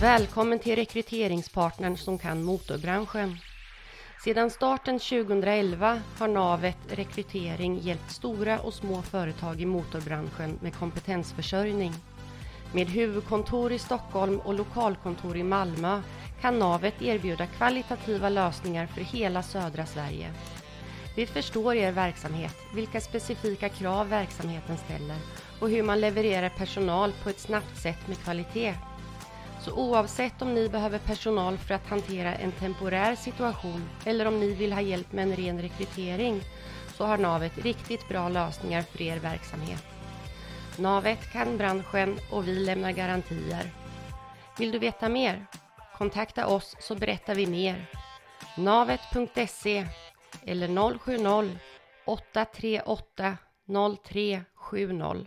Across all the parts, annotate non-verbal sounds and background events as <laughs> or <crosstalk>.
Välkommen till rekryteringspartnern som kan motorbranschen. Sedan starten 2011 har Navet Rekrytering hjälpt stora och små företag i motorbranschen med kompetensförsörjning. Med huvudkontor i Stockholm och lokalkontor i Malmö kan Navet erbjuda kvalitativa lösningar för hela södra Sverige. Vi förstår er verksamhet, vilka specifika krav verksamheten ställer och hur man levererar personal på ett snabbt sätt med kvalitet. Så oavsett om ni behöver personal för att hantera en temporär situation eller om ni vill ha hjälp med en ren rekrytering så har Navet riktigt bra lösningar för er verksamhet. Navet kan branschen och vi lämnar garantier. Vill du veta mer? Kontakta oss så berättar vi mer. Navet.se eller 070 838 0370.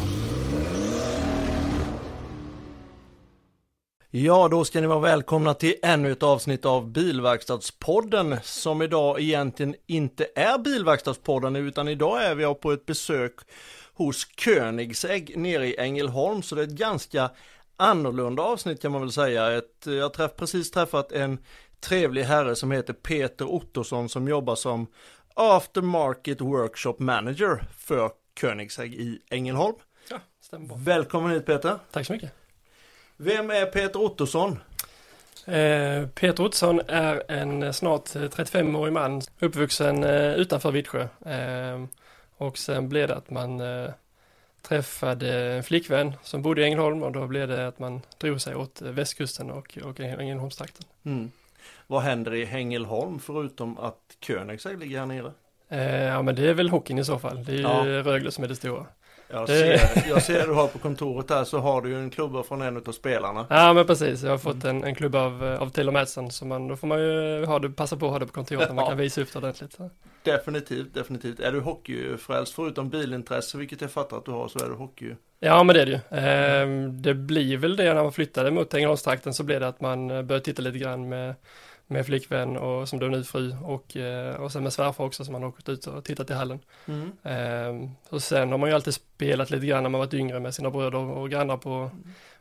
Ja, då ska ni vara välkomna till ännu ett avsnitt av Bilverkstadspodden som idag egentligen inte är Bilverkstadspodden utan idag är vi på ett besök hos Koenigsegg nere i Ängelholm så det är ett ganska annorlunda avsnitt kan man väl säga. Ett, jag har träff, precis träffat en trevlig herre som heter Peter Ottosson som jobbar som Aftermarket Workshop Manager för Koenigsegg i Ängelholm. Ja, stämmer bra. Välkommen hit Peter. Tack så mycket. Vem är Peter Ottosson? Eh, Peter Ottosson är en snart 35-årig man uppvuxen eh, utanför Vittsjö. Eh, och sen blev det att man eh, träffade en flickvän som bodde i Ängelholm och då blev det att man drog sig åt västkusten och, och Ängelholmstrakten. Mm. Vad händer i Ängelholm förutom att Koenigsegg ligger här nere? Eh, ja men det är väl hockeyn i så fall. Det är ju Ja. Rögle som är det stora. Jag ser, <laughs> jag ser du har på kontoret här så har du ju en klubba från en av spelarna. Ja men precis, jag har fått en, en klubb av, av Taylor Madsen så man, då får man ju ha det, passa på att ha det på kontoret när man Ja. kan visa upp det ordentligt. Definitivt, definitivt. Är du hockeyfrälst förutom bilintresse, vilket jag fattar att du har, så är du hockey. Ja men det är det ju. Ehm, det blir väl det när man flyttade mot Ängelholmstrakten så blev det att man eh, började titta lite grann med, med flickvän och som då nu fru och, eh, och sen med svärfar också som man har gått ut och tittat i hallen. Mm. Ehm, och sen har man ju alltid spelat lite grann när man varit yngre med sina bröder och grannar på,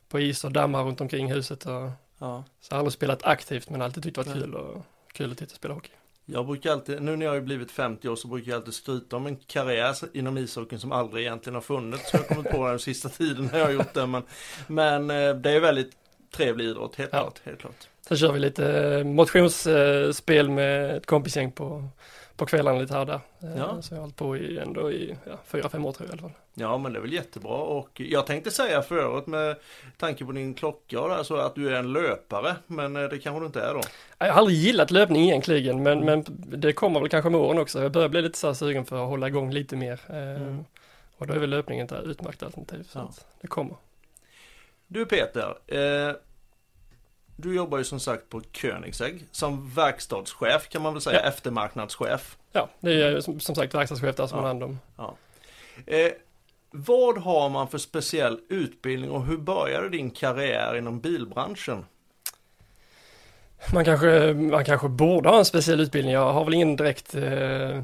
på is och dammar runt omkring huset. Och, Ja. så jag har aldrig spelat aktivt men alltid tyckt det varit kul, och, kul att titta och spela hockey. Jag brukar alltid, nu när jag har blivit 50 år så brukar jag alltid skryta om en karriär inom ishockeyn som aldrig egentligen har funnits. Så jag har kommit på den sista tiden när jag har gjort det. Men, men eh, det är väldigt trevlig idrott, helt Ja. klart. Helt klart. Sen kör vi lite eh, motionsspel med ett kompisgäng på, på kvällarna lite här och där. Eh, Ja. Så jag har hållit på i ändå i ja, fyra, fem år tror jag i alla fall. Ja men det är väl jättebra och jag tänkte säga förut med tanke på din klocka och där, så att du är en löpare men eh, det kanske du inte är då. Jag har aldrig gillat löpning egentligen men, men det kommer väl kanske med åren också. Jag börjar bli lite så här sugen för att hålla igång lite mer. Mm. Och då är väl löpningen ett utmärkt alternativ. Så Ja. det kommer. Du Peter, eh, du jobbar ju som sagt på Koenigsegg som verkstadschef kan man väl säga, Ja. eftermarknadschef. Ja, det är som, som sagt verkstadschef där som Ja. har hand om. Eh, vad har man för speciell utbildning och hur började din karriär inom bilbranschen? Man kanske, man kanske borde ha en speciell utbildning. Jag har väl ingen direkt eh,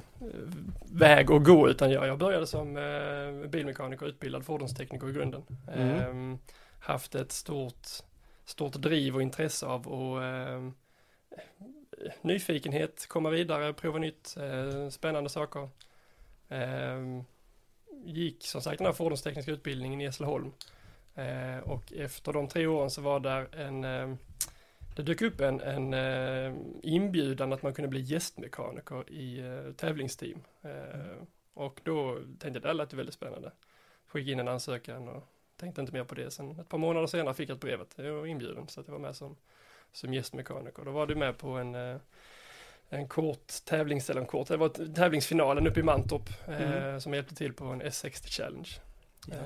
väg att gå utan jag, jag började som eh, bilmekaniker, utbildad fordonstekniker i grunden. Mm. Eh, haft ett stort, stort driv och intresse av och eh, nyfikenhet, komma vidare, prova nytt, eh, spännande saker. Eh, gick som sagt den här fordonstekniska utbildningen i Hässleholm. Eh, och efter de tre åren så var där en eh, det dök upp en, en eh, inbjudan att man kunde bli gästmekaniker i eh, tävlingsteam. Eh, och då tänkte jag det lät ju väldigt spännande. Skickade in en ansökan och tänkte inte mer på det. Sen ett par månader senare fick jag ett brevet. Jag var inbjuden så att jag var med som, som gästmekaniker. Då var du med på en, eh, en kort tävlings, eller en kort, det var tävlingsfinalen uppe i Mantorp eh, Mm. som hjälpte till på en S60 Challenge. Ja. Eh,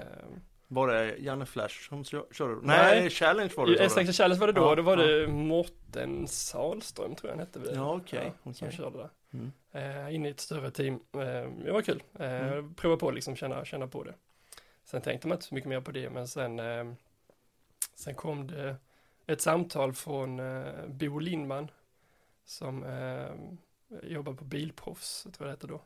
Var det Janne Flash som kö- körde? Nej, Nej. Challenge var det. I sa du. S6 Challenge var det då, Ja, då var det Mårten Salström tror jag han hette. väl. Ja, okej, Som okej. körde där. Mm. Eh, inne i ett större team. Eh, det var kul. Eh, Mm. Prova på liksom, känna, känna på det. Sen tänkte man inte så mycket mer på det, men sen, eh, sen kom det ett samtal från eh, Bo Lindman som eh, jobbar på Bilproffs, tror jag det heter då.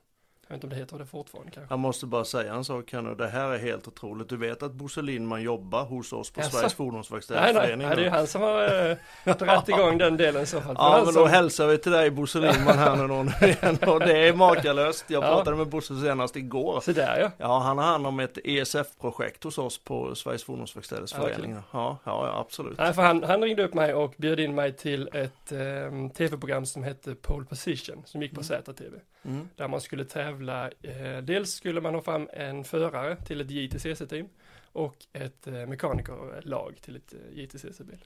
Jag vet inte om det heter det fortfarande kanske. Jag måste bara säga en sak här nu. Det här är helt otroligt. Du vet att Bosse Lindman jobbar hos oss på Jaså? Sveriges Nej, nej, Fordonsverkstäderförening. nej, det är ju han som har äh, dragit igång <laughs> den delen i så fall. Ja men då som- hälsar vi till dig Bosse Lindman här nu då. <laughs> <laughs> Och det är makalöst. Jag Ja. pratade med Bosse senast igår. Så där ja. Ja han har hand om ett ESF-projekt hos oss på Sveriges Fordonsverkstäders Ja. Ja, ja, absolut. Nej, för han, han ringde upp mig och bjöd in mig till ett eh, tv-program som hette Pole Position, som gick på ZTV. Mm. Där man skulle tävla, eh, dels skulle man ha fram en förare till ett JTCC-team och ett eh, mekanikerlag till ett eh, JTCC-bil.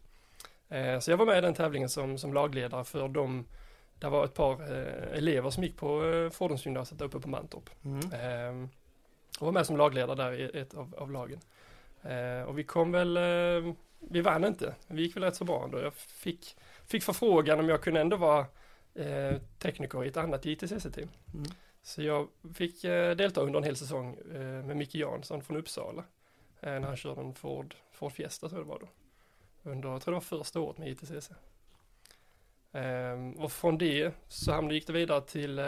Eh, så jag var med i den tävlingen som, som lagledare för de, det var ett par eh, elever som gick på eh, fordonsgymnasiet uppe på Mantorp. Mm. Eh, och var med som lagledare där i ett av, av lagen. Och vi kom väl, vi vann inte, vi gick väl rätt så bra ändå. Jag fick, fick förfrågan om jag kunde ändå vara eh, tekniker i ett annat JTCC-team. Mm. Så jag fick eh, delta under en hel säsong eh, med Micke Jansson från Uppsala. Eh, när han körde en Ford, Ford Fiesta tror jag det var då. Under, jag tror det var första året med JTCC. Eh, och från det så hamnade, gick det vidare till eh,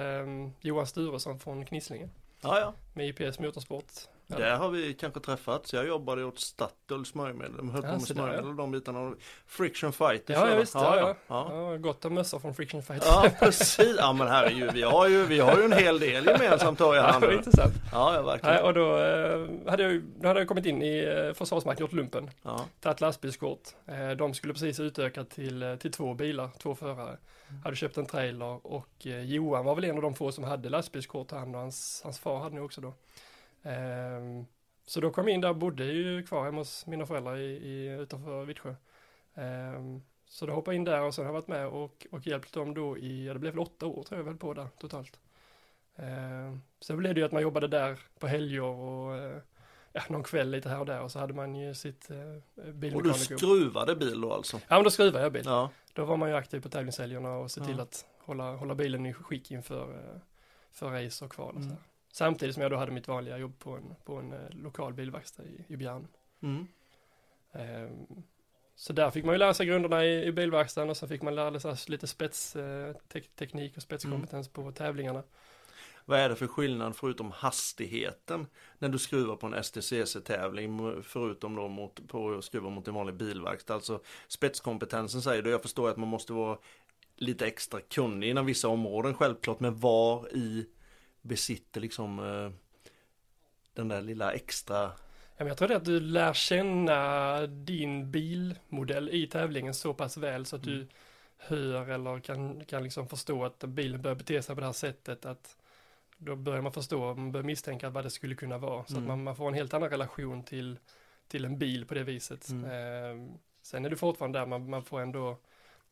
Johan Sturesson från Knislinge Ja, ja. med IPS Motorsport. Ja. Där har vi kanske träffats. Jag jobbade åt Statoil smörjmedel. De höll på Ja, med så där, smörjmedel och de bitarna. Friction Fighters. Ja, ja, visst, ja, ja. ja. Ja, gott om mössor från Friction Fight. Ja, precis. Ja, men herregud, vi har ju, vi har ju en hel del gemensamt hör jag Ja, här nu. intressant. Ja, ja, verkligen. och då, eh, hade jag, då hade jag kommit in i eh, Försvarsmakten, gjort lumpen, Ja. tagit lastbilskort. Eh, de skulle precis utöka till, eh, till två bilar, två förare. Hade köpt en trailer och eh, Johan var väl en av de få som hade lastbilskort, han och hans, hans far hade nog också då. Ehm, så då kom jag in där, bodde ju kvar hemma hos mina föräldrar i, i, utanför Vittsjö. Ehm, så då hoppade jag in där och sen har jag varit med och, och hjälpt dem då i, ja det blev väl åtta år tror jag väl på där totalt. Ehm, sen blev det ju att man jobbade där på helger och eh, ja, någon kväll lite här och där och så hade man ju sitt eh, Och du skruvade bil då alltså? Ja men då skruvade jag bil. Ja. Då var man ju aktiv på tävlingshelgerna och se till Ja. att hålla, hålla bilen i skick inför eh, för race och kval och Mm. så här. Samtidigt som jag då hade mitt vanliga jobb på en, på en eh, lokal bilverkstad i, i Bjärn. Mm. Ehm, så där fick man ju lära sig grunderna i, i bilverkstaden och sen fick man lära sig lite spetsteknik och spetskompetens på tävlingarna. Vad är det för skillnad förutom hastigheten när du skruvar på en STCC-tävling förutom då mot, på att skruva mot en vanlig bilverkstad? Alltså spetskompetensen säger du, jag förstår att man måste vara lite extra kunnig inom vissa områden självklart, men var i besitter liksom eh, den där lilla extra jag tror det att du lär känna din bilmodell i tävlingen så pass väl så att du Mm. hör eller kan, kan liksom förstå att bilen börjar bete sig på det här sättet. Att då börjar man förstå, man börjar misstänka vad det skulle kunna vara. Så Mm. att man, man får en helt annan relation till, till en bil på det viset. Mm. Eh, sen är det fortfarande där, man, man får ändå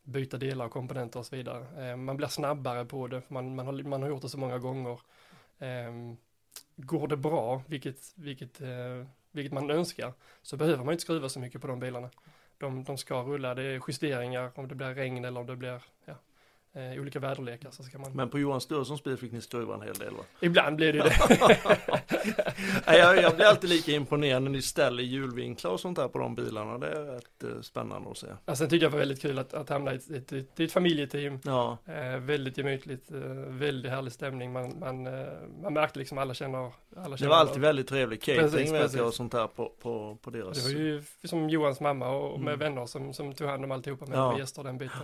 byta delar och komponenter och så vidare. Eh, man blir snabbare på det, för man, man, har, man har gjort det så många gånger. Eh, går det bra, vilket, vilket, eh, vilket man önskar, så behöver man inte skruva så mycket på de bilarna. De, de ska rulla, det är justeringar om det blir regn eller om det blir ja, eh, olika väderlekar så ska man... Men på Johan Sturessons bil fick ni skruva en hel del va? Ibland blir det ju det. <laughs> Jag, jag blir alltid lika imponerad när ni ställer hjulvinklar och sånt där på de bilarna. Det är rätt eh, spännande att se. Ja, sen tyckte jag det var väldigt kul att, att hamna i ett, ett, ett, ett familjeteam. Ja, Eh, väldigt gemytligt, eh, väldigt härlig stämning. Man, man, eh, man märkte liksom alla känner, alla det känner var alltid väldigt trevlig catering Precis, vet precis. jag och sånt där på, på, på deras. Det var ju som Johans mamma och med Mm. vänner som, som tog hand om alltihopa med Ja. gäster och den biten.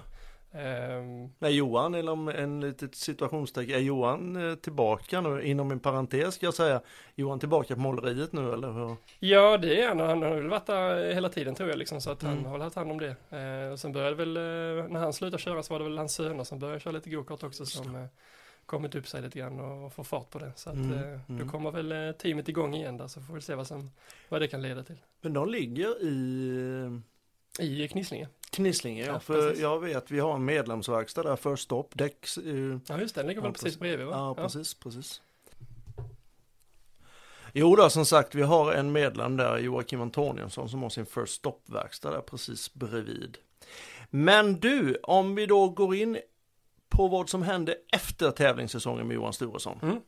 Ehm, Är Johan inom en litet situationstecken, är Johan eh, tillbaka nu inom en parentes ska jag säga? Johan tillbaka på måleriet nu eller hur? ja, det är han. Han har väl varit där hela tiden tror jag liksom, så att han Mm. har haft hand om det. Eh, och sen började väl, eh, när han slutade köra så var det väl hans söner som började köra lite gokart också som kommit upp sig lite grann och får fart på det. Så att Mm, eh, då mm. kommer väl teamet igång igen där så får vi se vad, som, vad det kan leda till. Men de ligger i I Knislinge. Knislinge ja, Ja, för precis. jag vet vi har en medlemsverkstad där, First Stop, däcks. eh, Ja just det, den ligger Ja, väl precis bredvid va? Ja, precis, precis. Jo då, som sagt, vi har en medlem där, Joakim Antoniusson, som har sin First Stop-verkstad där precis bredvid. Men du, om vi då går in på vad som hände efter tävlingssäsongen med Johan Sturesson. Mm.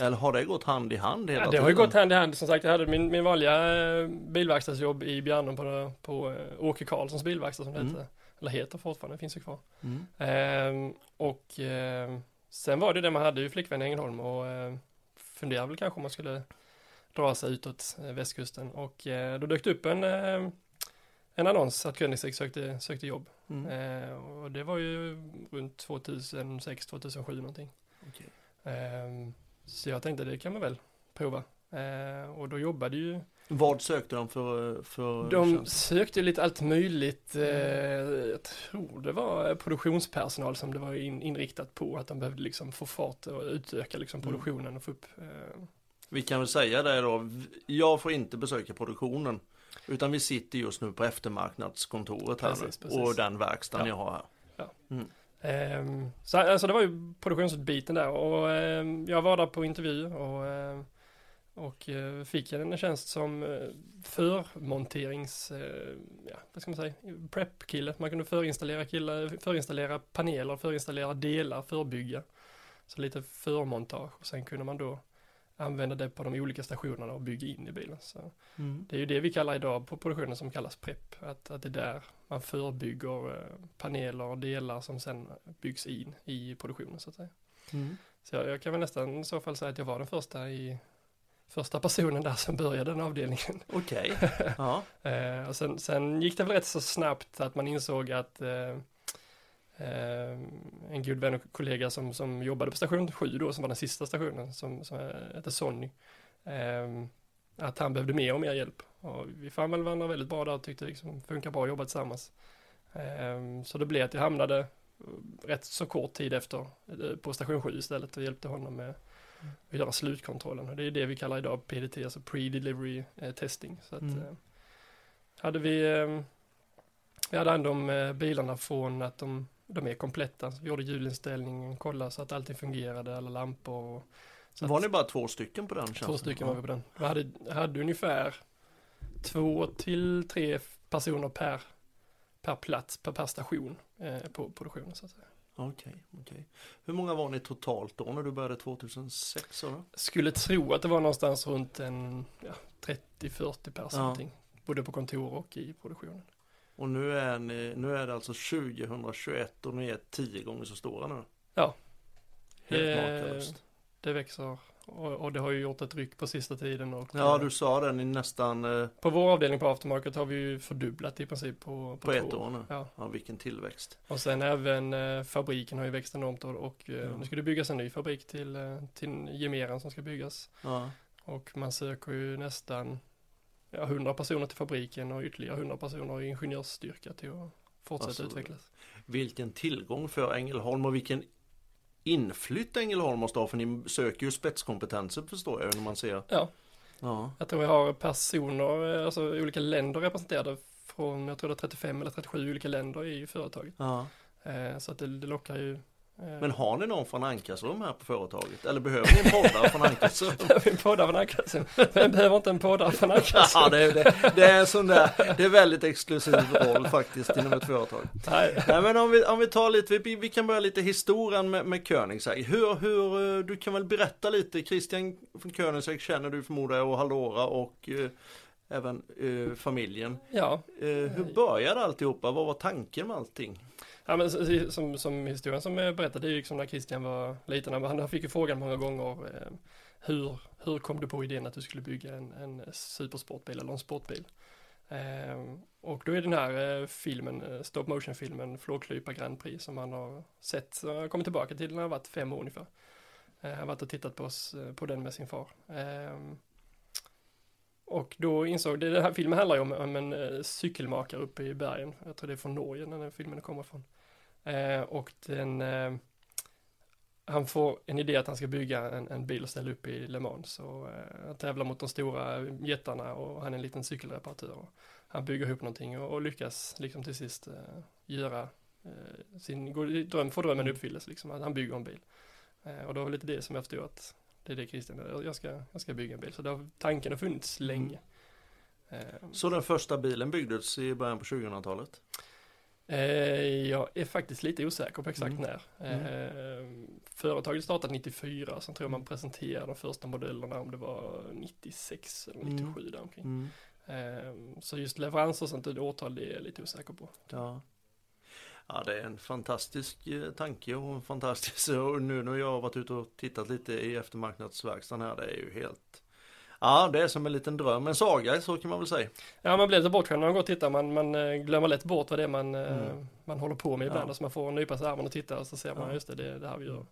Eller har det gått hand i hand hela Ja, det tiden? har ju gått hand i hand. Som sagt, jag hade min, min vanliga eh, bilverkstadsjobb i Bjärnum på, på eh, Åke Karlssons bilverkstad som det Mm. hette. Eller heter fortfarande, finns ju kvar. Mm. Ehm, och ehm, sen var det det man hade ju flickvän i Ängelholm och eh, funderade väl kanske om man skulle dra sig utåt eh, västkusten. Och då dök det upp en, eh, en annons att Koenigsegg sökte, sökte jobb. Mm. Eh, och det var ju runt 2006-2007 någonting. Okej. Så jag tänkte det kan man väl prova. Eh, och då jobbade ju, Vad sökte de för, för de tjänst? sökte lite allt möjligt. Eh, jag tror det var produktionspersonal som det var in, inriktat på. Att de behövde liksom få fart och utöka liksom Mm. produktionen och få upp. Eh, Vi kan väl säga det då, jag får inte besöka produktionen. Utan vi sitter just nu på eftermarknadskontoret här Precis, nu, precis. och den verkstaden Ja. jag har här. Ehm, så alltså det var ju produktionsbiten där och ehm, jag var där på intervju och, ehm, och eh, fick en tjänst som eh, förmonterings, eh, ja, vad ska man säga, prep-kille. Man kunde förinstallera, kille, förinstallera paneler, förinstallera delar, förbygga. Så lite förmontage och sen kunde man då använda det på de olika stationerna och bygga in i bilen. Så Mm. det är ju det vi kallar idag på produktionen som kallas prep. Att, att det är där man förbygger eh, paneler och delar som sen byggs in i produktionen så att säga. Mm. Så jag, jag kan väl nästan i så fall säga att jag var den första i första personen där som började den avdelningen. Okej, <laughs> ja. Eh, och sen, sen gick det väl rätt så snabbt att man insåg att eh, en god vän och kollega som, som jobbade på station 7 då, som var den sista stationen, som, som eh, hette Sonny, eh, att han behövde mer och mer hjälp. Och vi fann väl varandra väldigt bra där och tyckte det liksom funkar bra att jobba tillsammans. Eh, så det blev att jag hamnade rätt så kort tid efter eh, på station 7 istället och hjälpte honom med att göra slutkontrollen. Och det är det vi kallar idag PDT, alltså Pre-Delivery eh, Testing. Så att, Mm. eh, hade vi, eh, vi hade hand om eh, bilarna från att de, de är kompletta. Så vi gjorde hjulinställningen, kollade så att allting fungerade, alla lampor. Och, så Var att, ni bara två stycken på den två stycken var vi på den. Vi hade, hade ungefär två till tre personer per, per plats, per, per station eh, på produktionen så att säga. Okej, okej. Hur många var ni totalt då när du började 2006? Eller? Skulle tro att det var någonstans runt en ja, 30-40 pers Ja. någonting. Både på kontor och i produktionen. Och nu är, ni, nu är det alltså 2021 och ni är tio gånger så stora nu. Ja. Helt Eh, makalöst. Det växer och, och det har ju gjort ett ryck på sista tiden. Och, Ja, du sa det, ni nästan eh, På vår avdelning på aftermarket har vi ju fördubblat i princip på, på, på ett år nu. Ja, Ja, vilken tillväxt. och sen även eh, fabriken har ju växt enormt och, och eh, Ja. nu ska det byggas en ny fabrik till, till gemeran som ska byggas. Ja, Och man söker ju nästan ja, 100 personer till fabriken och ytterligare 100 personer i ingenjörsstyrka till att fortsätta Alltså, utvecklas. vilken tillgång för Ängelholm och vilken inflytt Ängelholm måste ha för ni söker ju spetskompetenser förstår jag när man ser. Ja, Ja, jag tror vi har personer, eh, alltså olika länder representerade från, jag tror det är 35 eller 37 olika länder i företaget. ja. Eh, så att det, det lockar ju. Eh, Men har ni någon från Ankarsrum här på företaget? Eller behöver ni en poddare från Ankarsrum? <laughs> Behöver en poddare från Ankarsrum? Vem behöver inte en poddare från Ankarsrum? Ja, det, det, det är en sån där, det är väldigt exklusiv roll faktiskt inom ett företag. Nej. Nej men om vi, om vi tar lite, vi, vi kan börja lite historien med, med Koenigsegg. Hur, hur, eh, du kan väl berätta lite, Christian från Koenigsegg känner du förmodar och Hallora och eh, även eh, familjen. Ja, Eh, hur började alltihopa? Vad var tanken med allting? Ja men som, som historien som eh, jag berättade, det är ju liksom när Christian var liten, han, fick ju frågan många gånger eh, hur, hur kom du på idén att du skulle bygga en, en supersportbil eller en sportbil? Eh, och då är den här eh, filmen, eh, stop motion filmen Flåklypa Grand Prix som han har sett, så han har kommit tillbaka till när han har varit fem år ungefär. Eh, han har varit och tittat på, oss, eh, på den med sin far. Eh, och då insåg, det, den här filmen handlar ju om, om en eh, cykelmakare uppe i bergen. Jag tror det är från Norge den här filmen kommer från. Eh, och den, eh, han får en idé att han ska bygga en, en bil och ställa upp i Le Mans. Och, eh, han tävlar mot de stora jättarna och han är en liten cykelreparatör. Han bygger ihop någonting och, och lyckas liksom till sist eh, göra eh, sin dröm, få drömmen uppfyllelse liksom. Att han bygger en bil. Eh, och det var lite det som jag förstod att det är det Christian, jag ska, jag ska bygga en bil. Så det har, tanken har funnits Mm. länge. Så den första bilen byggdes i början på 2000-talet? Eh, jag är faktiskt lite osäker på exakt Mm. när. Eh, företaget startade 94, sen tror jag man presenterade de första modellerna om det var 96 eller Mm. 97 däromkring. Mm. Eh, så just leveranser och sånt, det årtal är jag lite osäker på. Ja. Ja, det är en fantastisk tanke och en fantastisk, <laughs> och nu när jag har varit ute och tittat lite i eftermarknadsverkstaden här, det är ju helt Ja, det är som en liten dröm, en saga så kan man väl säga. Ja, man blir lite bortskämd när man går och tittar, man, man eh, glömmer lätt bort vad det är man, eh, Mm. man håller på med ibland. Ja. Alltså man får nypa sig armen och titta och så ser man, Ja. just det, det är det här vi gör.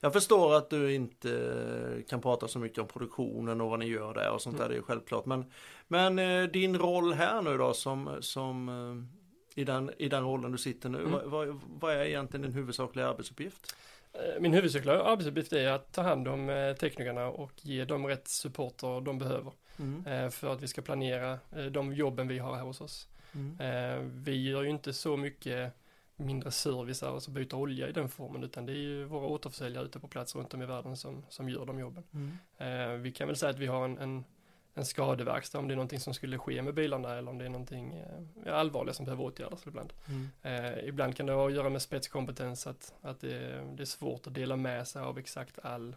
Jag förstår att du inte kan prata så mycket om produktionen och vad ni gör där och sånt där, Mm. det är självklart. Men, men eh, din roll här nu då som, som eh, i, den, i den rollen du sitter nu, Mm. vad, vad, vad är egentligen din huvudsakliga arbetsuppgift? Eh, Min huvudsakliga arbetsuppgift är att ta hand om eh, teknikerna och ge dem rätt supporter de behöver Mm. eh, för att vi ska planera de jobben vi har här hos oss. Mm. Vi gör ju inte så mycket mindre service, alltså byta olja i den formen, utan det är ju våra återförsäljare ute på plats runt om i världen som, som gör de jobben. Mm. Vi kan väl säga att vi har en, en, en skadeverkstad om det är någonting som skulle ske med bilarna eller om det är någonting eh, allvarligt som behöver åtgärdas ibland. Mm. Eh, ibland kan det ha att göra med spetskompetens, att, att det, det är svårt att dela med sig av exakt all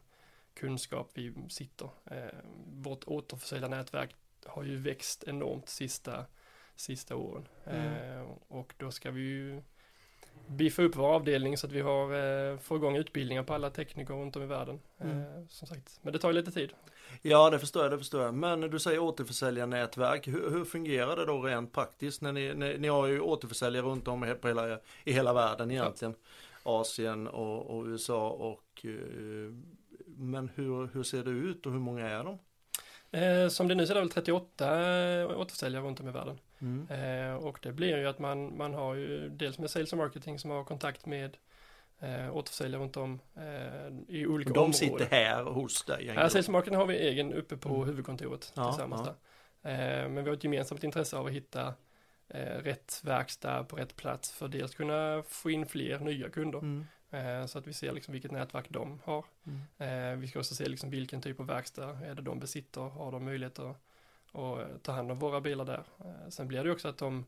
kunskap vi sitter. Eh, vårt återförsäljarnätverk har ju växt enormt sista, sista åren. Mm. Eh, och då ska vi ju biffa upp vår avdelning så att vi har, eh, får igång utbildningar på alla tekniker runt om i världen. Mm. Eh, som sagt, men det tar ju lite tid. Ja, det förstår jag, det förstår jag. Men du säger återförsäljarnätverk. Hur, hur fungerar det då rent praktiskt? När ni, när, ni har ju återförsäljare runt om i, hela, i hela världen egentligen. Asien och, och USA och eh, men hur, hur ser det ut och hur många är de? Eh, som det nu så är det väl 38 återförsäljare runt om i världen. Mm. Eh, och det blir ju att man, man har ju dels med sales och marketing som har kontakt med eh, återförsäljare runt om eh, i olika De områden. sitter här hos dig? Ja, sales och marketing har vi egen uppe på Mm. huvudkontoret Ja, tillsammans ja. Eh, men vi har ett gemensamt intresse av att hitta eh, rätt verkstad på rätt plats för dels kunna få in fler nya kunder. Mm. Eh, så att vi ser liksom vilket nätverk de har. Mm. Eh, vi ska också se liksom vilken typ av verkstad är det de besitter, har de möjlighet eh, ta hand om våra bilar där. Eh, sen blir det också att de,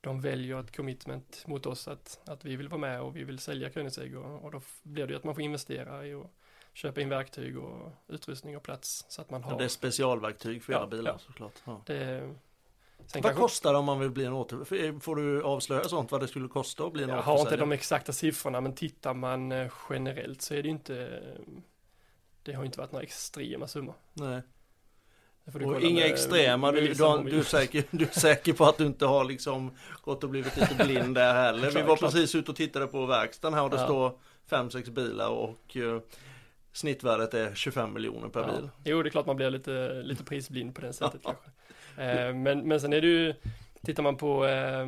de väljer ett commitment mot oss att, att vi vill vara med och vi vill sälja Koenigsegg och, och då blir det ju att man får investera i och köpa in verktyg och utrustning och plats så att man har Ja, det är specialverktyg för era Ja, bilar ja. såklart. Ja. det. Sen Vad kanske, kostar det om man vill bli en åter... Får du avslöja sånt vad det skulle kosta att bli en jag har inte återförsäljare? de exakta siffrorna men tittar man eh, generellt så är det inte det har inte varit några extrema summor. Nej. Och inga extrema, du, du, du, är säker, du är säker på att du inte har liksom gått och blivit lite blind där heller. Vi var precis ute och tittade på verkstaden här och det Ja. står fem sex bilar och eh, snittvärdet är 25 miljoner per Ja. bil. Jo, det är klart man blir lite, lite prisblind på det sättet kanske. Eh, men, men sen är det ju, tittar man på eh,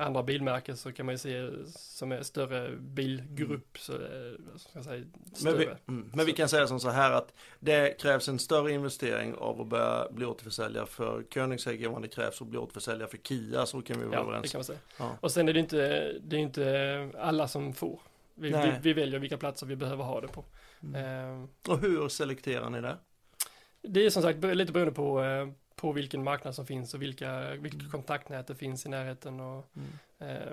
andra bilmärken så kan man ju se som är större bilgrupp så är vad ska säga, Men större. vi, mm, men vi kan säga som så här att det krävs en större investering av att börja bli återförsäljare för Koenigsegg än vad det krävs att bli återförsäljare för Kia, så kan vi vara Ja, det överens. kan man säga. Ja. Och sen är det inte, det är inte alla som får. Vi, vi, vi väljer vilka platser vi behöver ha det på. Mm. Eh, Och hur selekterar ni det? Det är som sagt lite beroende på, eh, på vilken marknad som finns och vilka, vilket kontaktnät det finns i närheten och Mm. eh,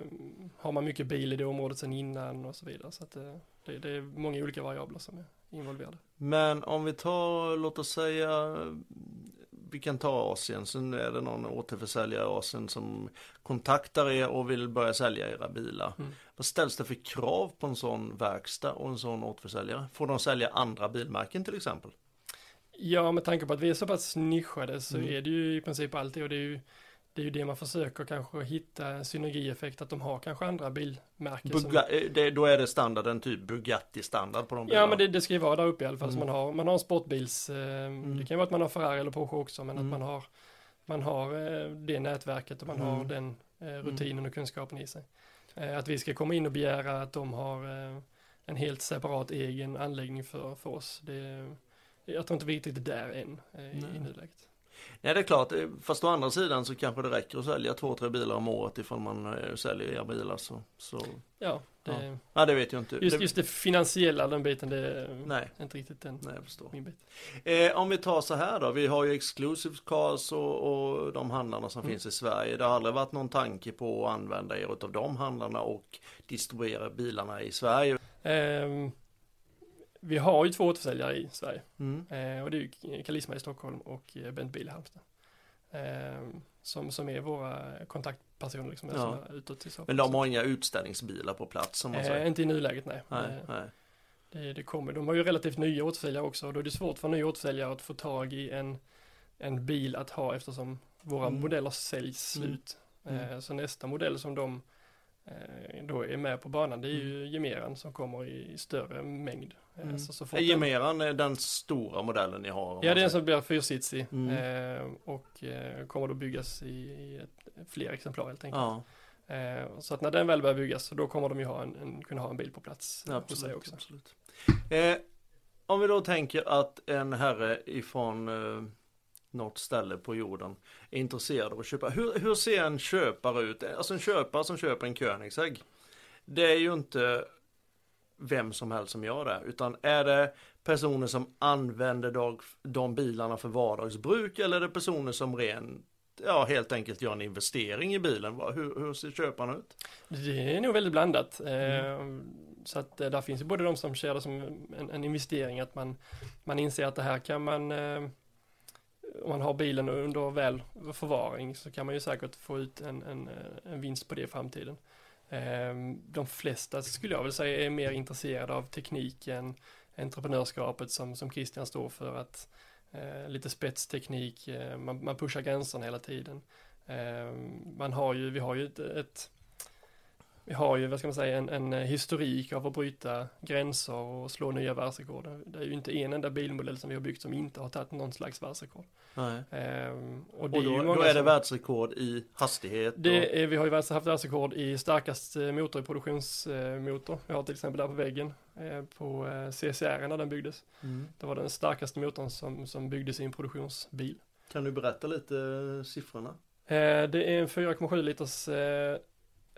har man mycket bil i det området sedan innan och så vidare. Så att eh, det, det är många olika variabler som är involverade. Men om vi tar, låt oss säga, vi kan ta Asien, sen är det någon återförsäljare i Asien som kontaktar er och vill börja sälja era bilar. Mm. Vad ställs det för krav på en sån verkstad och en sån återförsäljare? Får de sälja andra bilmärken till exempel? Ja, med tanke på att vi är så pass nischade så Mm. är det ju i princip alltid och det är ju det är ju det man försöker kanske hitta en synergieffekt att de har kanske andra bilmärken. som- Buga, eh, det, då är det standarden typ Bugatti standard på de bilarna? Ja men det, det ska ju vara där uppe i alla fall. Mm. man har, man har en sportbils, eh, Mm. det kan vara att man har Ferrari eller Porsche också, men Mm. att man har, man har eh, det nätverket och man har Mm. den eh, rutinen och kunskapen i sig. Eh, att vi ska komma in och begära att de har eh, en helt separat egen anläggning för, för oss. Det, jag tror inte vi riktigt är där än eh, i, Nej. nuläget. Nej det är klart, eh, fast å andra sidan så kanske det räcker att sälja två, tre bilar om året ifall man eh, säljer era bilar så. så. Ja, det, Ja, det vet jag inte. Just, det, just det finansiella, den biten, det är Nej, inte riktigt den, nej jag förstår. min bit. Eh, om vi tar så här då, vi har ju Exclusive Cars och, och de handlarna som Mm. finns i Sverige. Det har aldrig varit någon tanke på att använda er utav de handlarna och distribuera bilarna i Sverige. Ehm, vi har ju två återförsäljare i Sverige. Mm. Eh, och det är ju Kalisma i Stockholm och eh, Bent Bil i Halmstad. Ehm, som, som är våra kontaktpersoner liksom, Ja. som är utåt så fall. Men de har inga utställningsbilar på plats som man Eh, säger. inte i nuläget, nej. Nej, Eh, nej. Det, det kommer. De har ju relativt nya återförsäljare också och då är det svårt för nya återförsäljare att få tag i en, en bil att ha eftersom våra Mm. modeller säljs Mm. slut. Mm. Eh, Så nästa modell som de eh, då är med på banan det är ju Gemeran som kommer i större mängd. Eh, Mm. Så, så fort Är den- Gemeran är den stora modellen ni har? Ja, det är en som blir fyrsitsig Mm. eh, och eh, kommer då byggas i, i ett, fler exemplar helt enkelt. Ja, Eh, så att när den väl börjar byggas så då kommer de ju ha en, en, kunna ha en bil på plats eh, hos sig absolut. också. absolut. Eh, om vi då tänker att en herre ifrån eh, något ställe på jorden är intresserad av att köpa. Hur, hur ser en köpare ut? Alltså en köpare som köper en Koenigsegg. Det är ju inte vem som helst som gör det. Utan är det personer som använder dag, de bilarna för vardagsbruk eller är det personer som ren, ja helt enkelt gör en investering i bilen? Hur, hur ser köparen ut? Det är nog väldigt blandat. Mm. Eh, Så att eh, där finns ju både de som ser det som en, en investering, att man, man inser att det här kan man, eh, om man har bilen under väl förvaring så kan man ju säkert få ut en, en, eh, en vinst på det i framtiden. Ehm, de flesta skulle jag väl säga är mer intresserade av tekniken, entreprenörskapet som, som Christian står för, att eh, lite spetsteknik, eh, man, man pushar gränserna hela tiden. Eh, Man har ju, vi har ju ett, ett vi har ju, vad ska man säga, en, en historik av att bryta gränser och slå nya världsrekord. Det är ju inte en enda bilmodell som vi har byggt som inte har tagit någon slags världsrekord. Ehm, och Och det är då, då är det som- världsrekord i hastighet. det är, vi har ju haft världsrekord i starkast eh, motor i produktionsmotor. Vi har till exempel där på väggen eh, på eh, CCR när den byggdes. mm. Det var den starkaste motorn som, som byggdes i en produktionsbil. Kan du berätta lite eh, siffrorna? Eh, det är en 4,7 liters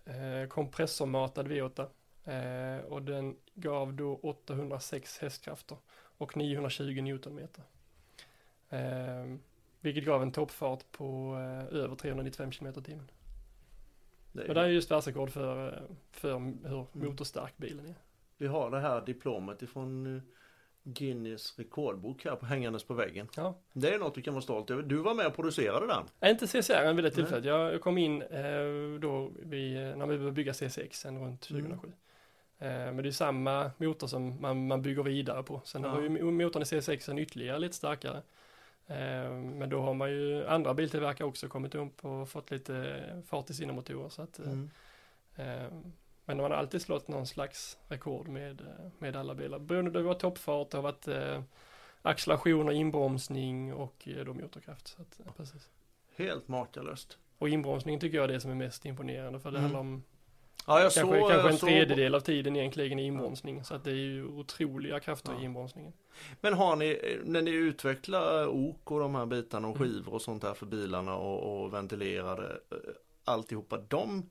eh, kompressormatad V8 eh, och den gav då 806 hästkrafter och 920 newtonmeter. Eh, vilket gav en toppfart på över 395 km i timmen. Det är- Och det är just världsrekord för, för hur Mm. motorstark bilen är. Vi har det här diplomet ifrån Guinness rekordbok här på, hängandes på väggen. Ja. Det är något du kan vara stolt över. Du var med och producerade den. Nej, inte CCR vid det tillfället. Jag jag kom in eh, då vi, när vi började bygga CCX runt Mm. 2007. Eh, men det är samma motor som man, man bygger vidare på. Sen Ja. var ju mo- motorn i CCX ytterligare lite starkare. Eh, men då har man ju andra biltillverkare också kommit upp och fått lite fart i sina motorer. Så att, eh, Mm. Eh, men man har alltid slått någon slags rekord med, eh, med alla bilar. Beroende det har varit toppfart, det har varit eh, acceleration och inbromsning och eh, då motorkraft. Så att, eh, precis. Helt makalöst. Och inbromsningen tycker jag är det som är mest imponerande för det Mm. handlar om Ja, jag kanske, såg, kanske en såg- tredjedel av tiden egentligen i inbromsning. Så att det är ju otroliga krafter Ja. i inbromsningen. Men har ni, eh, när ni utvecklar ok och de här bitarna och Mm. skivor och sånt här för bilarna och, och ventilerade eh, alltihopa, de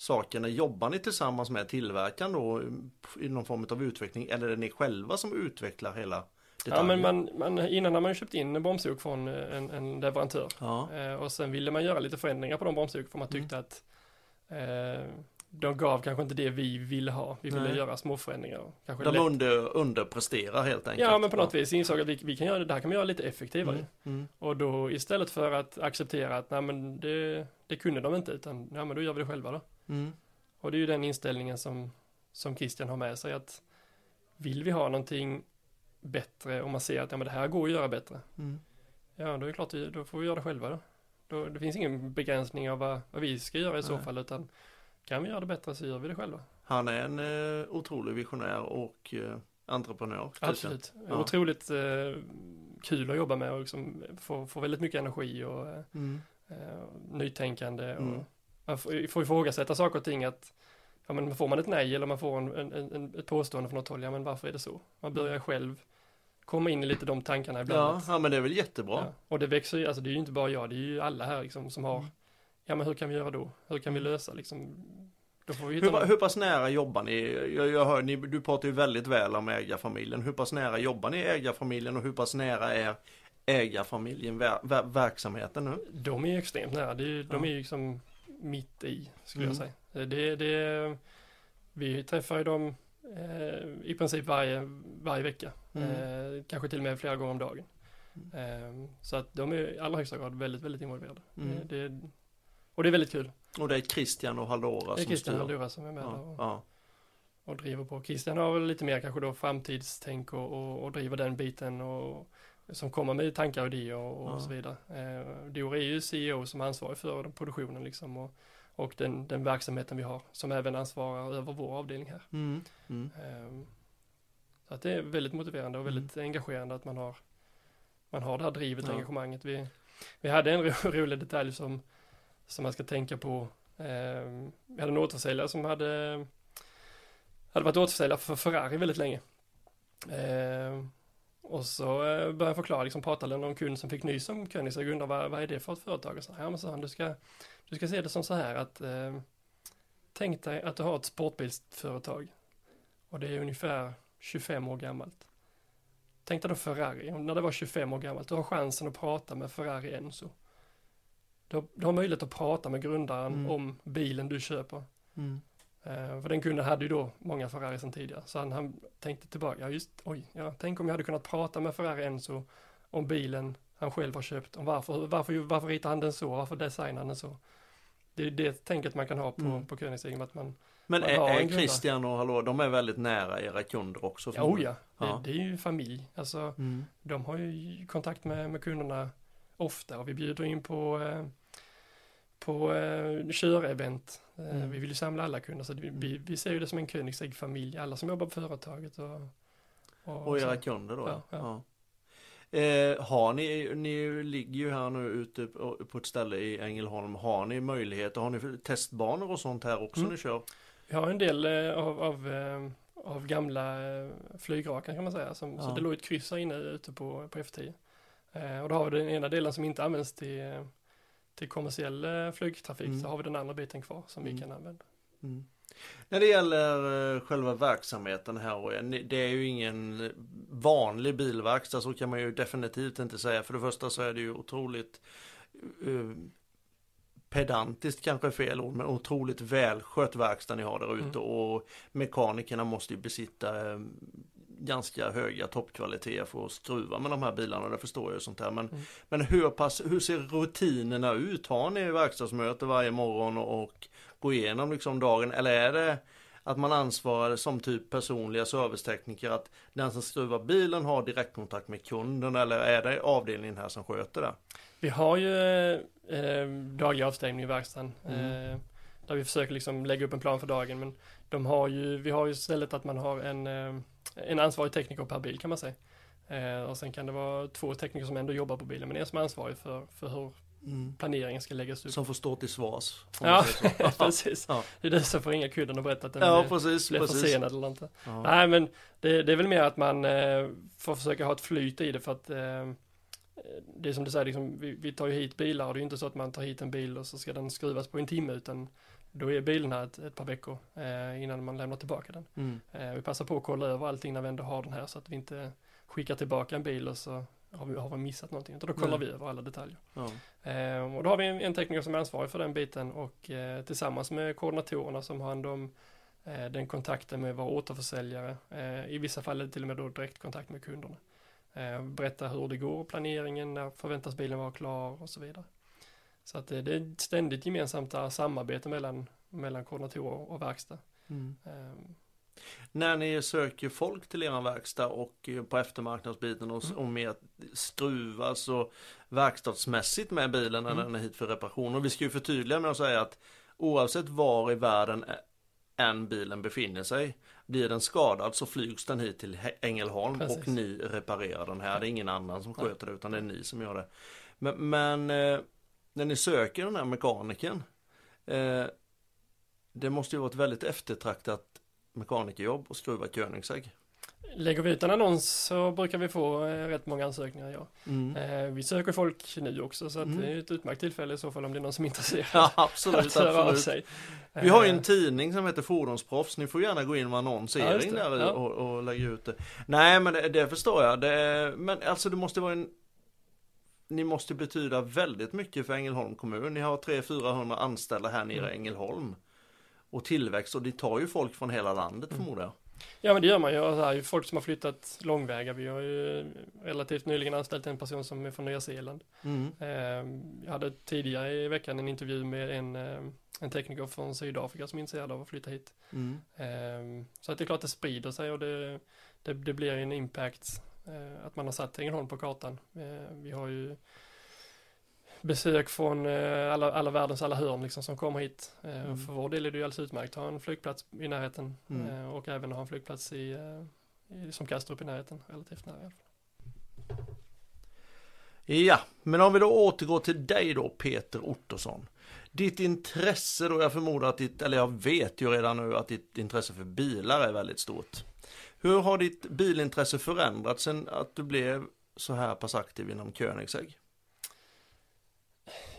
sakerna, jobbar ni tillsammans med tillverkaren då i någon form av utveckling eller är det ni själva som utvecklar hela Ja, detaljen? men man, man, innan har man köpt in en bromsok från en, en leverantör. Ja, Eh, och sen ville man göra lite förändringar på de bromsok för man tyckte att eh, de gav kanske inte det vi ville ha. Vi ville Nej. göra små förändringar. Kanske de lätt- under, underpresterar helt enkelt. Ja, men på något vis insåg att vi, vi kan göra det, det här kan vi göra lite effektivare. Mm, mm, Och då istället för att acceptera att nej men det, det kunde de inte utan ja men då gör vi det själva då. Mm. Och det är ju den inställningen som, som Christian har med sig att vill vi ha någonting bättre och man ser att ja men det här går att göra bättre. Mm. Ja då är det klart, då får vi göra det själva då. då det finns ingen begränsning av vad, vad vi ska göra i så Nej. fall utan kan vi göra det bättre så gör vi det själva. Han är en eh, otrolig visionär och eh, entreprenör. Absolut. Ja. Otroligt eh, kul att jobba med och liksom få, få väldigt mycket energi och eh, Mm. eh, nytänkande och Mm. Man får, ifrågasätta saker och ting att ja, men får man ett nej eller man får en, en, en, ett påstående från något håll, ja men varför är det så? Man börjar själv komma in i lite de tankarna ibland. Ja, ja men det är väl jättebra. Ja, och det växer ju, alltså det är ju inte bara jag, det är ju alla här liksom som har, Mm. ja men hur kan vi göra då? Hur kan vi lösa liksom? Då får vi Hur, någon- hur pass nära jobbar ni? Jag, jag hör, ni? Du pratar ju väldigt väl om ägarfamiljen. Hur pass nära jobbar ni i ägarfamiljen och hur pass nära är ägarfamiljen ver, ver, verksamheten nu? De är ju extremt nära, är, ju- de Ja. är ju liksom mitt i, skulle Mm. jag säga. Det, det, vi träffar ju dem eh, i princip varje, varje vecka. Mm. Eh, kanske till och med flera gånger om dagen. Eh, så att de är i allra högsta grad väldigt, väldigt involverade. Mm. Eh, det, och det är väldigt kul. Och det är Christian och Hallora Det är som Christian styr. Hallura som är med Ja, och, ja. och driver på. Christian har väl lite mer kanske då framtidstänk och, och, och driver den biten och som kommer med tankar och idéer och, och Ja. så vidare. Eh, Dor är ju CEO som är ansvarig för produktionen liksom och, och den, den verksamheten vi har som även ansvarar över vår avdelning här. Mm. Mm. Eh, så att det är väldigt motiverande och väldigt engagerande att man har man har det här drivet och Ja. engagemanget. Vi, vi hade en <laughs> ro, rolig detalj som, som man ska tänka på. Eh, vi hade en återförsäljare som hade hade varit återförsäljare för Ferrari väldigt länge. Eh, och så eh, började jag förklara, liksom pratade med någon kund som fick nys om Koenigsegg och undrade vad, vad är det för ett företag? Och så, ja men sa han, du ska, du ska se det som så här att eh, tänk dig att du har ett sportbilsföretag och det är ungefär 25 år gammalt. Tänk dig då Ferrari, när det var 25 år gammalt, du har chansen att prata med Ferrari Enzo. Du har, du har möjlighet att prata med grundaren Mm. om bilen du köper. Mm. Eh, för den kunden hade ju då många Ferrari sedan tidigare. Så han, han tänkte tillbaka, ja just, oj, ja, tänk om jag hade kunnat prata med Ferrari Enzo om bilen han själv har köpt. Om varför, varför, varför ritar han den så, varför designar han den så. Det är det tänket man kan ha på, Mm. på Koenigsegg, att man, Men Man är, är. Christian och Hallora, de är väldigt nära era kunder också? ja, oh ja, Ja. Det, det är ju familj. Alltså, Mm. de har ju kontakt med, med kunderna ofta och vi bjuder in på eh, på eh, körevent. Eh, Mm. Vi vill ju samla alla kunder så vi, vi, ser ju det som en Koenigsegg-familj, alla som jobbar på företaget. Och, och, Och era så. kunder då? Ja, ja. Eh, har ni, ni ligger ju här nu ute på ett ställe i Ängelholm, har ni möjligheter, har ni testbanor och sånt här också Mm. ni kör? Vi har en del eh, av, av, eh, av gamla flygrakan kan man säga. Som, Ja. Så det låg ett kryss här inne ute på, på F10. Eh, och då har vi den ena delen som inte används till, till kommersiell eh, flygtrafik. Mm. Så har vi den andra biten kvar som Mm. vi kan använda. Mm. När det gäller eh, själva verksamheten här eh, det är ju ingen vanlig bilverkstad så kan man ju definitivt inte säga. För det första så är det ju otroligt eh, pedantiskt kanske är fel ord, men otroligt välskött verkstad ni har där ute Mm. och mekanikerna måste ju besitta eh, ganska höga toppkvaliteter för att skruva med de här bilarna, det förstår jag ju sånt här. Men, Mm. men hur, pass, hur ser rutinerna ut? Har ni verkstadsmöte varje morgon och går igenom liksom dagen eller är det att man ansvarar som typ personliga servicetekniker att den som skruvar bilen har direktkontakt med kunden eller är det avdelningen här som sköter det? Vi har ju eh, daglig avstängning i verkstaden. Mm. Eh, där vi försöker liksom lägga upp en plan för dagen. Men de har ju, vi har ju istället att man har en, eh, en ansvarig tekniker per bil kan man säga. Eh, och sen kan det vara två tekniker som ändå jobbar på bilen. Men en som är ansvarig för, för hur planeringen ska läggas upp. Som får stå till svars. <laughs> Ja, precis. Ja. Det är det som får ringa kunden och berätta att den ja, precis. blir precis. försenad eller inte. Ja. Nej, men det, det är väl mer att man eh, får försöka ha ett flyt i det för att eh, det är som du säger, liksom, vi, vi tar ju hit bilar och det är inte så att man tar hit en bil och så ska den skruvas på en timme utan då är bilen här ett, ett par veckor eh, innan man lämnar tillbaka den. Mm. Eh, vi passar på att kolla över allting när vi ändå har den här så att vi inte skickar tillbaka en bil och så har vi, har vi missat någonting. Utan då kollar Nej. vi över alla detaljer. Ja. Eh, och då har vi en, en tekniker som är ansvarig för den biten och eh, tillsammans med koordinatorerna som har hand om eh, den kontakten med våra återförsäljare. Eh, I vissa fall är det till och med då direktkontakt med kunderna. Berätta hur det går, planeringen, när förväntas bilen vara klar och så vidare. Så att det, det är ett ständigt gemensamt eh, samarbete mellan, mellan koordinatorer och verkstad. Mm. Eh, När ni söker folk till er verkstad och eh, på eftermarknadsbiten och, Mm. och att skruva så verkstadsmässigt med bilen när Mm. den är hit för reparation. Och vi ska ju förtydliga med att säga att oavsett var i världen än bilen befinner sig blir den skadad så flygs den hit till Ängelholm Precis. och ni reparerar den här. Det är ingen annan som sköter det utan det är ni som gör det. Men, men eh, när ni söker den här mekanikern eh, det måste ju vara ett väldigt eftertraktat mekanikerjobb och skruva Koenigsegg. Lägger vi ut en annons så brukar vi få eh, rätt många ansökningar, ja. Mm. Eh, vi söker folk nu också så att Mm. det är ett utmärkt tillfälle i så fall om det är någon som är intresserad. <laughs> Ja, absolut, att höra av absolut. sig. Vi har ju Eh, en tidning som heter Fordonsproffs, ni får gärna gå in med Ja, annonsering det. där Ja. och, och lägga ut det. Nej men det, det förstår jag, det, men alltså det måste vara en Ni måste betyda väldigt mycket för Ängelholm kommun, ni har 300-400 anställda här nere i Mm. Ängelholm. Och tillväxt, och det tar ju folk från hela landet Mm. förmodar jag. Ja men det gör man ju. Så här, ju folk som har flyttat långväga. Vi har ju relativt nyligen anställt en person som är från Nya Zeeland. Mm. Eh, jag hade tidigare i veckan en intervju med en, eh, en tekniker från Sydafrika som är intresserad av att flytta hit. Mm. Eh, så att det är klart det sprider sig och det, det, det blir en impact att man har satt Ängelholm på kartan. Eh, vi har ju besök från eh, alla, alla världens alla hörn liksom som kommer hit. Eh, Mm. För vår del är det ju alldeles utmärkt att ha en flygplats i närheten Mm. eh, och även ha en flygplats i, eh, i som Kastrup i närheten, relativt nära i alla fall. Ja, men om vi då återgår till dig då Peter Ottosson. Ditt intresse då, jag förmodar att ditt, eller jag vet ju redan nu att ditt intresse för bilar är väldigt stort. Hur har ditt bilintresse förändrats sen att du blev så här pass aktiv inom Koenigsegg?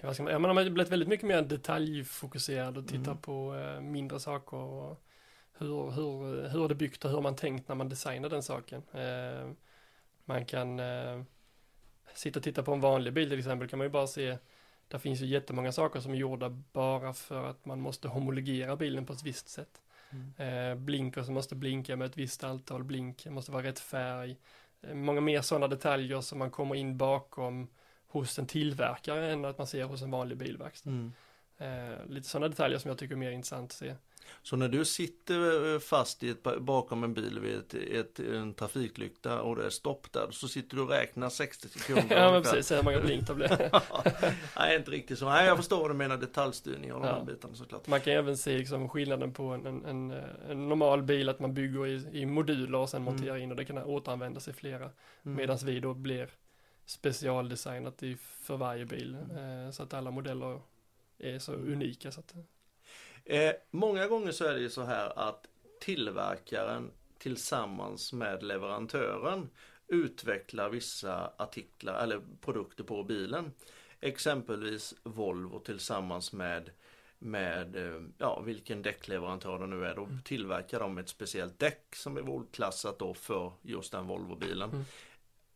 Vad ska man, har blivit väldigt mycket mer detaljfokuserad och tittar Mm. på eh, mindre saker och hur, hur, hur det byggt och hur har man tänkt när man designar den saken. Eh, man kan eh, sitta och titta på en vanlig bil till exempel kan man ju bara se där finns ju jättemånga saker som är gjorda bara för att man måste homologera bilen på ett visst sätt. Eh, blinker som måste blinka med ett visst antal blink, måste vara rätt färg. Eh, många mer sådana detaljer som man kommer in bakom hos en tillverkare än att man ser hos en vanlig bilverkstad. Mm. Eh, lite sådana detaljer som jag tycker är mer intressant att se. Så när du sitter eh, fast i ett, bakom en bil vid ett, ett, en trafiklykta och det är stopp där, så sitter du och räknar 60 sekunder. <laughs> ja men precis, hur många blink det blir. <laughs> Nej, inte riktigt så. Nej, jag förstår vad du menar, detaljstyrning och de Ja. här bitarna såklart. Man kan även se liksom skillnaden på en, en, en, normal bil, att man bygger i, i moduler och sen Mm. monterar in och det kan återanvändas i flera. Mm. Medan vi då blir specialdesignat i, för varje bil. Mm. Eh, så att alla modeller är så unika. Så att, Eh, många gånger så är det ju så här att tillverkaren tillsammans med leverantören utvecklar vissa artiklar eller produkter på bilen. Exempelvis Volvo tillsammans med med eh, ja, vilken däckleverantör det nu är. Då tillverkar de ett speciellt däck som är voltklassat då för just den Volvo-bilen. Mm.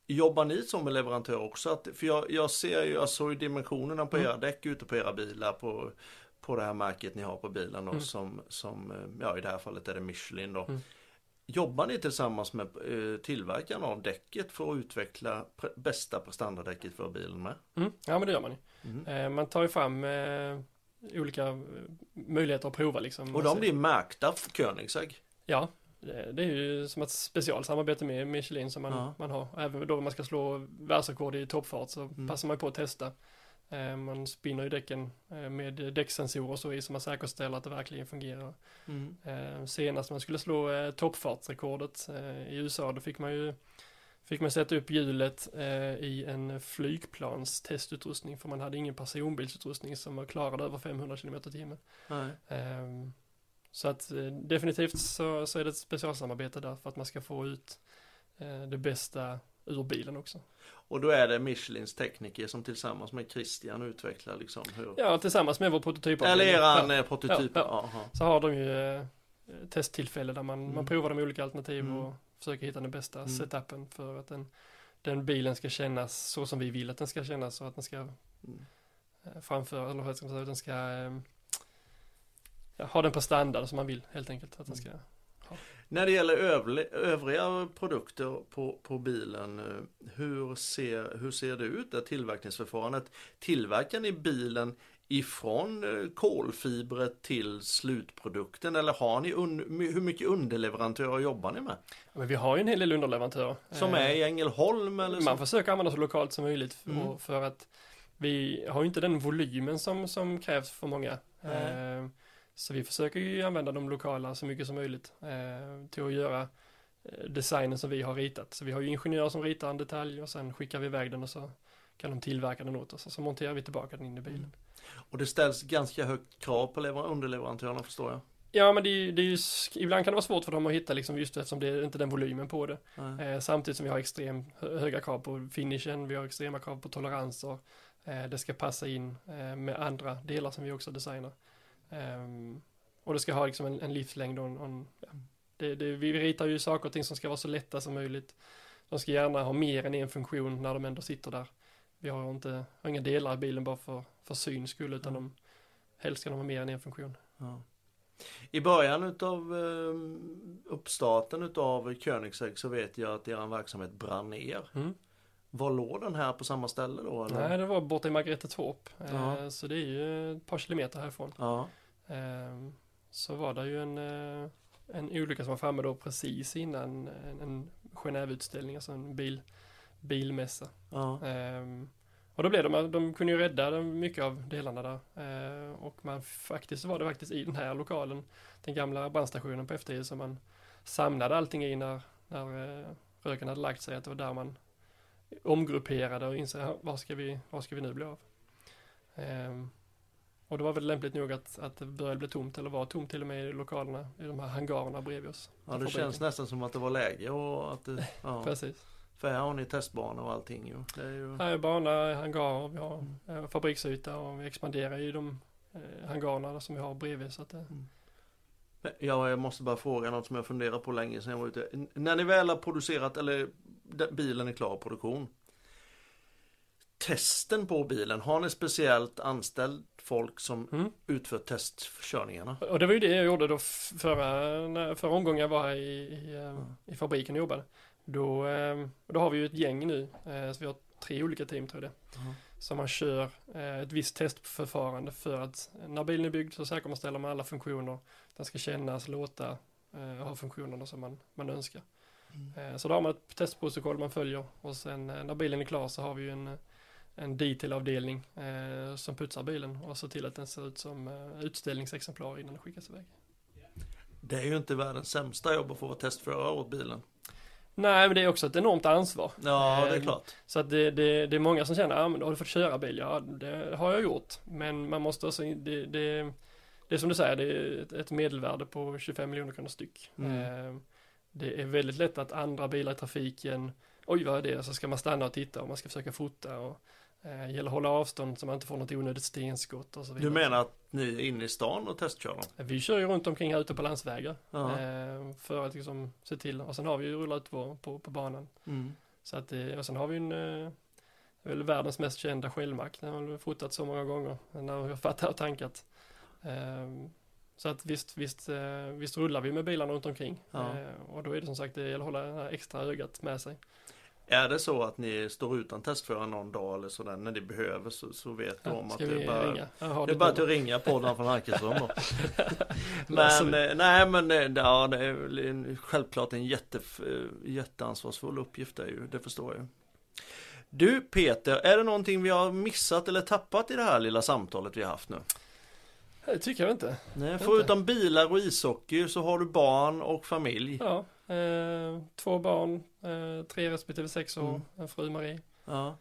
Jobbar ni som leverantör också? Att, för jag, jag ser ju, jag såg ju dimensionerna på Mm. era däck ute på era bilar på, på det här märket ni har på bilen Mm. som, som, eh, ja i det här fallet är det Michelin då. Mm. Jobbar ni tillsammans med eh, tillverkaren av däcket för att utveckla pre- bästa prestandadäcket för bilen med? mm, ja men det gör man ju. Mm. Eh, man tar ju fram olika möjligheter att prova liksom. Och de blir märkta Koenigsegg. Ja, det det är ju som ett specialsamarbete med Michelin som man, Ja. man har. Även då man ska slå världsrekord i toppfart så Mm. passar man på att testa. Eh, Man spinner ju däcken eh, med däcksensorer och så i så man säkerställer att det verkligen fungerar. Mm. Eh, senast man skulle slå eh, toppfartsrekordet eh, i USA då fick man ju Fick man sätta upp hjulet eh, i en flygplans testutrustning för man hade ingen personbilsutrustning som var klarade över 500 km. Ehm, så att eh, definitivt så, så är det ett specialsamarbete där för att man ska få ut eh, det bästa ur bilen också. Och då är det Michelins tekniker som tillsammans med Christian utvecklar liksom hur... Ja, tillsammans med vår prototyp. Eller eran ja, ja. prototyp. Ja, Ja. Så har de ju eh, testtillfälle där man, Mm. man provar de olika alternativ Mm. och försöker hitta den bästa Mm. setupen för att den, den bilen ska kännas så som vi vill att den ska kännas och att den ska Mm. eh, framföra, eller vad ska man säga, att den ska eh, ha den på standard som man vill helt enkelt. Att den ska, När det gäller övriga produkter på, på bilen, hur ser, hur ser det ut, det tillverkningsförfarandet? Tillverkar ni bilen ifrån eh, kolfibret till slutprodukten eller har ni hur mycket underleverantörer jobbar ni med? men vi har ju en hel del underleverantörer. Som Eh, är i Ängelholm eller Man så? försöker använda så lokalt som möjligt för, Mm. för att vi har ju inte den volymen som, som krävs för många. Nej. Eh, så vi försöker ju använda de lokala så mycket som möjligt eh, till att göra eh, designen som vi har ritat. Så vi har ju ingenjörer som ritar en detalj och sen skickar vi iväg den och så kan de tillverka den åt oss och så monterar vi tillbaka den in i bilen. Och det ställs ganska högt krav på lever- underleverantörerna förstår jag. Ja, men det är, det är ju, ibland kan det vara svårt för dem att hitta liksom just eftersom det är inte den volymen på det. Eh, samtidigt som vi har extremt hö- höga krav på finishen, vi har extrema krav på toleranser. Eh, det ska passa in eh, med andra delar som vi också designar. Ehm, och det ska ha liksom en, en livslängd och en, en ja, det, det, vi ritar ju saker och ting som ska vara så lätta som möjligt. De ska gärna ha mer än en funktion när de ändå sitter där. Vi har inte, har inga delar i bilen bara för, för syns skull utan de, helst ska de ha mer än en funktion. Ja. I början utav eh, uppstarten utav Koenigsegg så vet jag att er verksamhet brann ner. Mm. Var låg den här på samma ställe då? Eller? Nej, det var borta i Margretetorp. Ja. Eh, Så det är ju ett par kilometer härifrån. Ja, Ehm, Så var det ju en, eh, en olycka som var framme då precis innan en, en Genèveutställning, alltså en bil, bilmässa. ja, Ehm, Och då blev de, de kunde ju rädda mycket av delarna där. Ehm, Och man faktiskt var det faktiskt i den här lokalen, den gamla brandstationen på F10 som man samlade allting i när, när eh, röken hade lagt sig, att det var där man omgrupperade och insåg, "Ja, var ska vi, var ska vi nu bli av? Ehm, och det var väl lämpligt nog att, att det började bli tomt, eller var tomt till och med i lokalerna, i de här hangarerna bredvid oss. ja det Fabriken. känns nästan som att det var läge och att det, ja. <laughs> Precis. För här har ni testbana och allting ju. Det är ju... Här är bana, hangarer, vi har eh, fabriksyta och vi expanderar i de eh, hangarerna som vi har bredvid. Så att, eh, Ja, jag måste bara fråga något som jag funderat på länge sedan jag var ute. N- När ni väl har producerat, eller bilen är klar produktion. Testen på bilen, har ni speciellt anställt folk som mm. utför testkörningarna? Och det var ju det jag gjorde då förra, förra omgången jag var här i, i, eh, i fabriken och jobbade. Då, eh, då har vi ju ett gäng nu, eh, så vi har tre olika team tror jag det. Ja. Så man kör ett visst testförfarande för att när bilen är byggd så säkerställer man alla funktioner. Den ska kännas, låta och ha funktionerna som man, man önskar. Eh, så då har man ett testprotokoll man följer och sen när bilen är klar så har vi ju en, en detailavdelning eh, som putsar bilen och ser till att den ser ut som eh, utställningsexemplar innan den skickas iväg. Det är ju inte världens sämsta jobb att få vara testförare åt bilen. Nej, men det är också ett enormt ansvar. Ja, det är Eh, klart. Så att det, det, det är många som känner, ja men då har du fått köra bil, ja det har jag gjort. Men man måste också, det, det, det är som du säger, det är ett, medelvärde på 25 miljoner kronor styck. Mm. Eh, Det är väldigt lätt att andra bilar i trafiken, oj vad är det, så ska man stanna och titta och man ska försöka fota och eh, gäller att hålla avstånd så man inte får något onödigt stenskott och så vidare. Du menar att ni är inne i stan och testkör dem? Vi kör ju runt omkring här ute på landsvägar eh, för att liksom se till, och sen har vi ju rullat på, på, på banan. Mm. Så att, eh, och sen har vi en, eh, det väl världens mest kända Shellmack. Den har vi fotat så många gånger när vi har här och tankat. Ehm, Så att visst, visst, eh, visst rullar vi med bilarna runt omkring. Eh, Och då är det som sagt, det gäller att hålla det här extra ögat med sig. Är det så att ni står utan testförare någon dag eller sådär när ni behöver så, så vet du om Ja, att det är bara ringa? Det är bara att ringer podden från Arkeström då. <laughs> Men, eh, nej men eh, ja, det är självklart en jätte, eh, jätteansvarsfull uppgift är ju, det förstår jag. Du Peter, är det någonting vi har missat eller tappat i det här lilla samtalet vi har haft nu? Det tycker jag inte. Nej, förutom bilar och ishockey så har du barn och familj. Ja, eh, två barn, eh, tre respektive sex år, Mm. en fru Marie. Ja,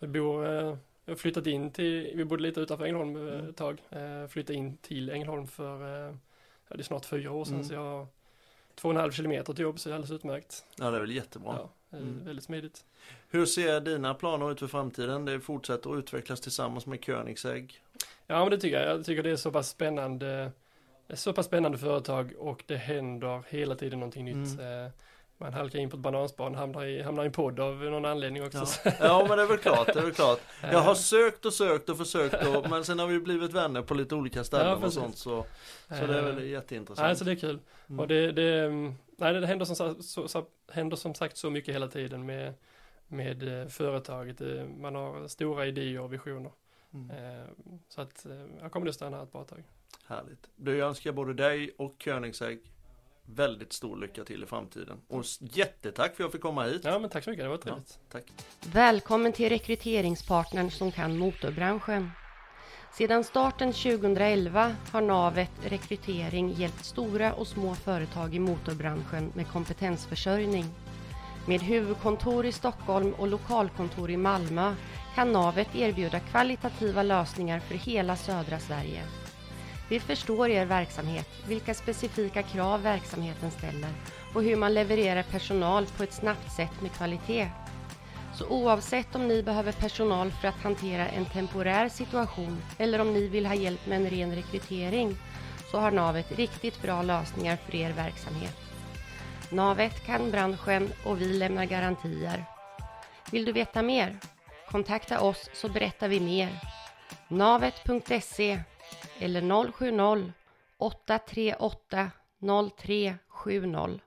Vi bor, eh, jag har flyttat in till, vi bodde lite utanför Ängelholm eh, Mm. ett tag. Eh, flyttade in till Ängelholm för, ja, det är snart fyra år sedan Mm. så jag har två och en halv kilometer till jobb så det är alldeles utmärkt. ja det är väl jättebra. Ja, Mm. väldigt smidigt. Hur ser dina planer ut för framtiden? Det fortsätter att utvecklas tillsammans med Koenigsegg. Ja men det tycker jag. Jag tycker det är så pass spännande, så pass spännande företag och det händer hela tiden någonting nytt. Eh, man halkar in på ett bananspån, hamnar i, hamnar i en podd av någon anledning också. Ja. ja men det är väl klart, det är väl klart. <laughs> Jag har sökt och sökt och försökt och, men sen har vi blivit vänner på lite olika Ja, ställen och precis. sånt så, så det är väl jätteintressant. Nej, så det är kul. Mm. Och det, det, mm, nej, det händer, som, så, så, händer som sagt så mycket hela tiden med, med eh, företaget. Eh, Man har stora idéer och visioner. Mm. Så att jag kommer att stanna här ett bra tag. Härligt. Du, jag önskar både dig och Koenigsegg väldigt stor lycka till i framtiden. Och jättetack för att jag fick komma hit. Ja, men tack så mycket. Det var trevligt. Tack. Välkommen till rekryteringspartnern som kan motorbranschen. Sedan starten 2011 har Navet Rekrytering hjälpt stora och små företag i motorbranschen med kompetensförsörjning. Med huvudkontor i Stockholm och lokalkontor i Malmö kan Navet erbjuda kvalitativa lösningar för hela södra Sverige. Vi förstår er verksamhet, vilka specifika krav verksamheten ställer och hur man levererar personal på ett snabbt sätt med kvalitet. Så oavsett om ni behöver personal för att hantera en temporär situation eller om ni vill ha hjälp med en ren rekrytering så har Navet riktigt bra lösningar för er verksamhet. Navet kan branschen och vi lämnar garantier. Vill du veta mer? Kontakta oss så berättar vi mer. Navet.se eller 070 838 0370.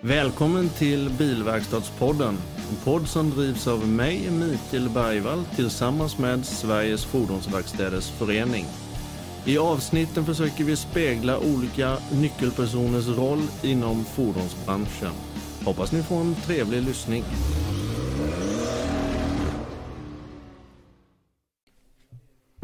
Välkommen till Bilverkstadspodden. En podd som drivs av mig, Mikael Bergvall, tillsammans med Sveriges Fordonsverkstäders Förening. I avsnitten försöker vi spegla olika nyckelpersoners roll inom fordonsbranschen. Hoppas ni får en trevlig lyssning.